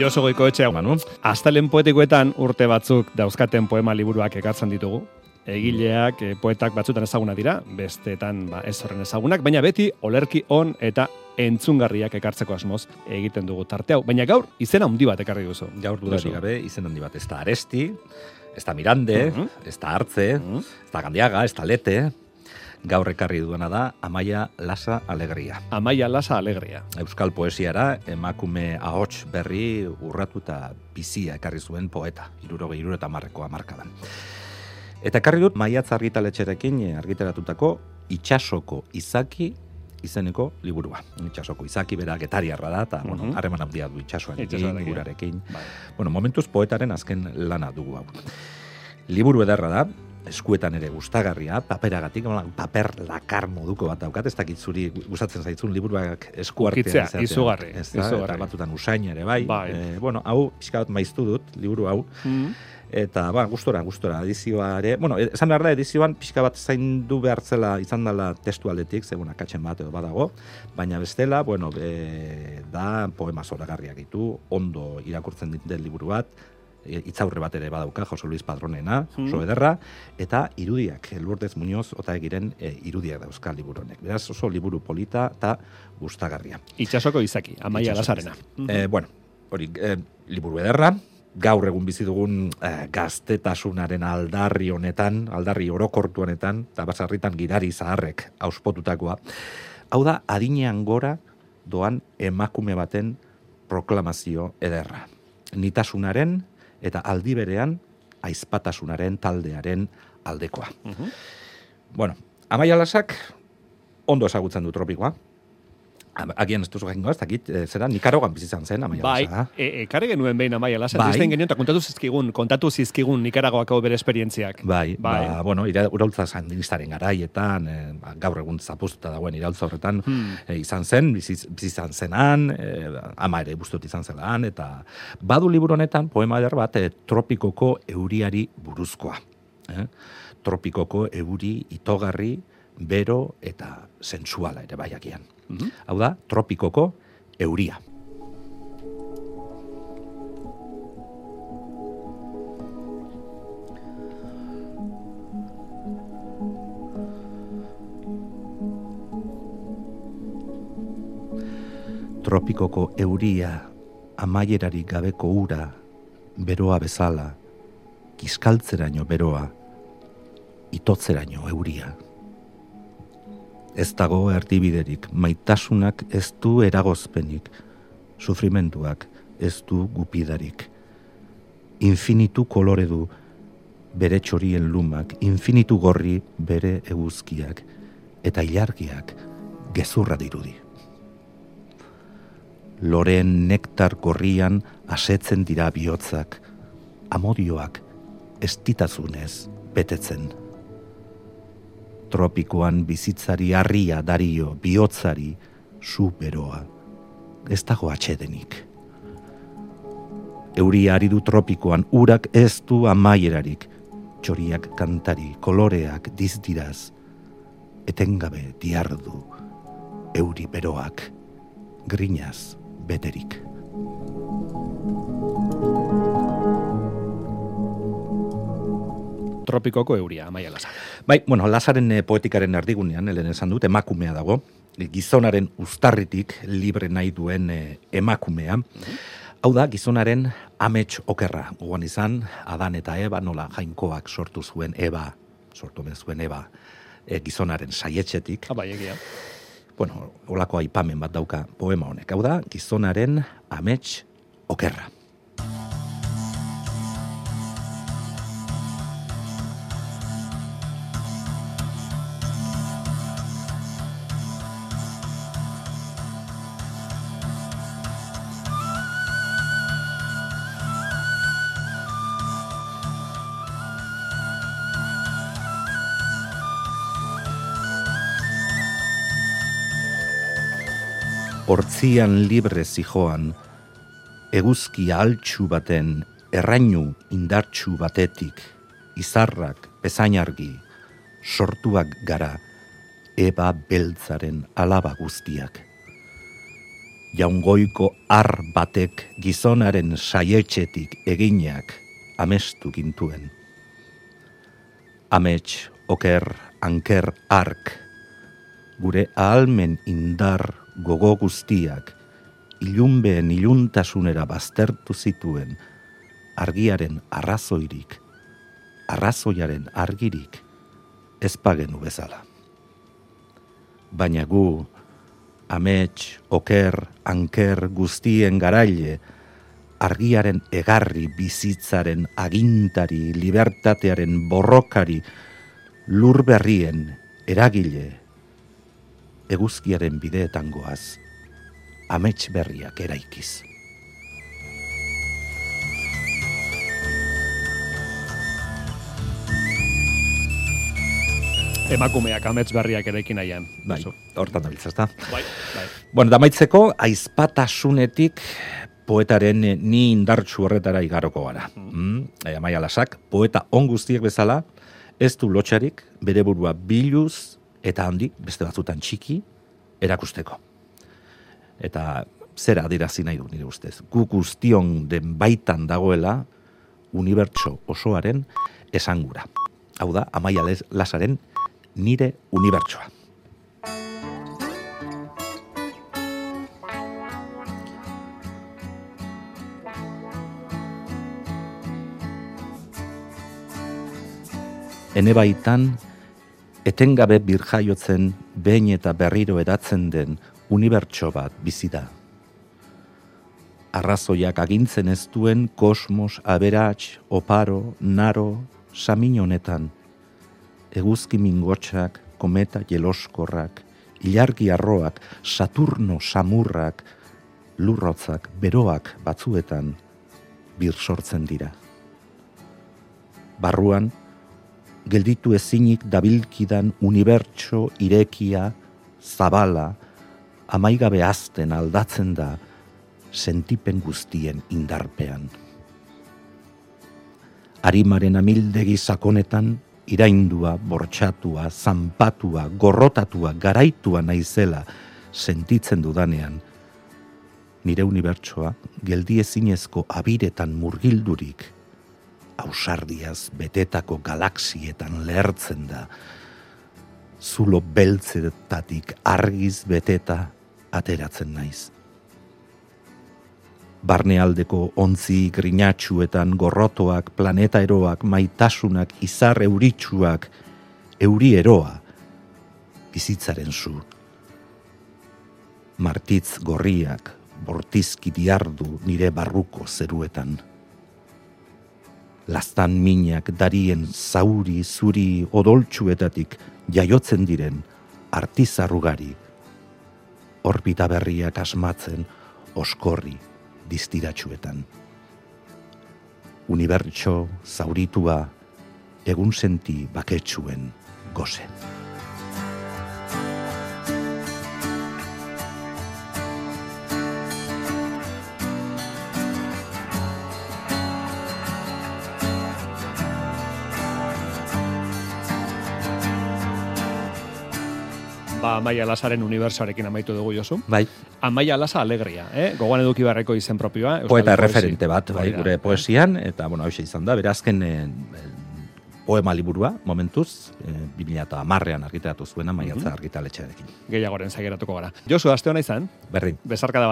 Joso goiko etxe, manu. Aztalen poetikoetan urte batzuk dauzkaten poema liburuak ekartzen ditugu. Egileak, eh, poetak batzutan ezaguna dira, besteetan ba, ez horren ezagunak, baina beti olerki on eta entzungarriak ekartzeko asmoz egiten dugu tarte hau. Baina gaur, izena handi bat ekarri duzu. Gaur dudarik gabe, izen handi bat, ez da aresti, ez da mirande, Mhm. ez da hartze, Mhm. ez da gandiaga, ez da lete, gaur ekarri duena da Amaia Lasa Alegria. Amaia Lasa Alegria. Euskal poesiara emakume ahots berri urratu eta bizia ekarri zuen poeta, iruroge iruro eta marrekoa markadan. Eta ekarri dut maiatz argitaletxerekin argitaratutako itxasoko izaki izeneko liburua. Itxasoko izaki bera getariarra da, eta bueno, Mhm. harreman handia du itxasoarekin, Itsasoarekin. urarekin. Bai. Bueno, momentuz poetaren azken lana dugu hau. Liburu ederra da, eskuetan ere gustagarria, paperagatik, paper lakar moduko bat daukat, ez dakit zuri gustatzen zaitzun liburuak esku artean Ukitzea, izatea. izugarri, Ez da, izugarri. eta batzutan usain ere bai. Bai. Eh, bueno, hau pixka bat maiztu dut, liburu hau, Mm. eta ba, gustora, gustora, edizioa ere, bueno, e- esan behar da, edizioan pixka bat zaindu behartzela izan dela testu aldetik, ze, bueno, akatsen bat edo badago, baina bestela, bueno, e, da poema zoragarriak ditu, ondo irakurtzen den liburu bat, e, itzaurre bat ere badauka, Jose Luis Padronena, oso Mhm. ederra, eta irudiak, Lourdes Muñoz, ota egiren e, irudiak dauzka liburu honek. Beraz, oso liburu polita eta gustagarria. Itxasoko izaki, Amaia Lasarena. Eh, bueno, hori, eh, liburu ederra, gaur egun bizi dugun eh, gaztetasunaren aldarri honetan, aldarri orokortu honetan, eta basarritan gidari zaharrek auspotutakoa. Hau da, adinean gora doan emakume baten proklamazio ederra. Nitasunaren eta aldi berean aizpatasunaren taldearen aldekoa. Mhm. Bueno, Amaia Lasak ondo ezagutzen du tropikoa. Agian ez duzu jakingo, ez dakit, eh, zera, Nikarogan bizizan zen, Amaia Bai, Lasa. e, ekarri genuen behin Amaia Lasa, Bai. bai. genuen, eta kontatu zizkigun, kontatu zizkigun Nikaragoako bere esperientziak. Bai, Bai. ba, bueno, ira, uraultza sandinistaren garaietan, eh, ba, gaur egun zapuztuta dagoen iraultza horretan Hmm. eh, izan zen, bizi, bizi izan zenan, eh, ama ere guztot izan zelan, eta badu liburu honetan poema eder bat eh, tropikoko euriari buruzkoa. Eh? Tropikoko euri itogarri, bero eta sensuala ere baiakian. Mhm. Hau da, tropikoko euria. Tropikoko euria, amaierarik gabeko ura, beroa bezala, kiskaltzeraino beroa, itotzeraino euria. Ez dago erdibiderik, maitasunak ez du eragozpenik, sufrimentuak ez du gupidarik. Infinitu kolore du bere txorien lumak, infinitu gorri bere eguzkiak, eta ilargiak gezurra dirudi. Loren nektar gorrian asetzen dira bihotzak, amodioak estitazunez betetzen tropikoan bizitzari harria dario, bihotzari, su beroa. Ez dago atxedenik. Euria ari du tropikoan, urak ez du amaierarik, txoriak kantari, koloreak dizdiraz, etengabe diardu, euri beroak, grinaz beterik. Tropikoko euria, Amaia Lasa. Bai, bueno, Lazaren eh, poetikaren erdigunean, helen esan dut, emakumea dago, gizonaren ustarritik libre nahi duen eh, emakumea. Hau da, gizonaren amets okerra, gogoan izan, Adan eta Eba, nola jainkoak sortu zuen Eba, sortu omen zuen Eba, eh, gizonaren saietxetik. Ah, bai, egia. Bueno, olako aipamen bat dauka poema honek. Hau da, gizonaren amets okerra. Hortzian libre zijoan, eguzki altxu baten, errainu indartxu batetik, izarrak, bezainargi, sortuak gara, eba beltzaren alaba guztiak. jaungoiko ar batek gizonaren saietxetik eginak amestu gintuen. Amets, oker, anker, ark, gure ahalmen indar gogo guztiak, ilunbeen iluntasunera baztertu zituen, argiaren arrazoirik, arrazoiaren argirik, ezpagenu bezala. Baina gu, amets, oker, anker guztien garaile, argiaren egarri bizitzaren agintari, libertatearen borrokari, lur berrien eragile, eguzkiaren bideetan goaz, amets berriak eraikiz. Emakumeak amets berriak erekin nahian. Bai, hortan da biltza, ezta? Bai, bai. Bueno, damaitzeko, aizpatasunetik poetaren ni indartsu horretara igaroko gara. Mm. E, amaia lasak, poeta on guztiek bezala, ez du lotxarik, bere burua biluz eta handi, beste batzutan txiki, erakusteko. Eta zera adirazi nahi du nire ustez. Gu guztion den baitan dagoela, unibertso osoaren esangura. Hau da, amaia lasaren nire unibertsoa. Ene baitan, etengabe birjaiotzen behin eta berriro edatzen den unibertso bat bizi da. Arrazoiak agintzen ez duen kosmos, aberats, oparo, naro, samin honetan, eguzki mingotxak, kometa jeloskorrak, ilargi arroak, Saturno samurrak, lurrotzak, beroak batzuetan, bir sortzen dira. Barruan, gelditu ezinik dabilkidan unibertso irekia, zabala, amaigabe azten aldatzen da, sentipen guztien indarpean. Arimaren amildegi sakonetan, iraindua, bortxatua, zanpatua, gorrotatua, garaitua naizela sentitzen dudanean, nire unibertsoa geldi ezinezko abiretan murgildurik, ausardiaz betetako galaxietan lehertzen da, zulo beltzetatik argiz beteta ateratzen naiz. Barnealdeko ontzi grinatxuetan gorrotoak, planeta eroak, maitasunak, izar euritsuak, euri eroa, bizitzaren zu. Martitz gorriak, bortizki diardu nire barruko zeruetan. Lastan minak darien zauri zuri odoltsuetatik jaiotzen diren artizarrugari, orbita berriak asmatzen oskorri distiratsuetan. Unibertso zauritua egun senti baketsuen goze. Ba, Amaia Lasaren unibersoarekin amaitu dugu Josu. Bai, Amaia Lasa alegria, eh? Gogoan eduki beharreko izen propioa. Euskal poeta poesi- referente bat, bai, da. gure poesian, eta, bueno, hau izan da, berazken eh, poema liburua, momentuz, eh, 2000 amarrean argitaratu zuena, maiatza argitaletxearekin. Gehiagoren zaigeratuko gara. Josu, aste hona izan, Berdin. besarkada bat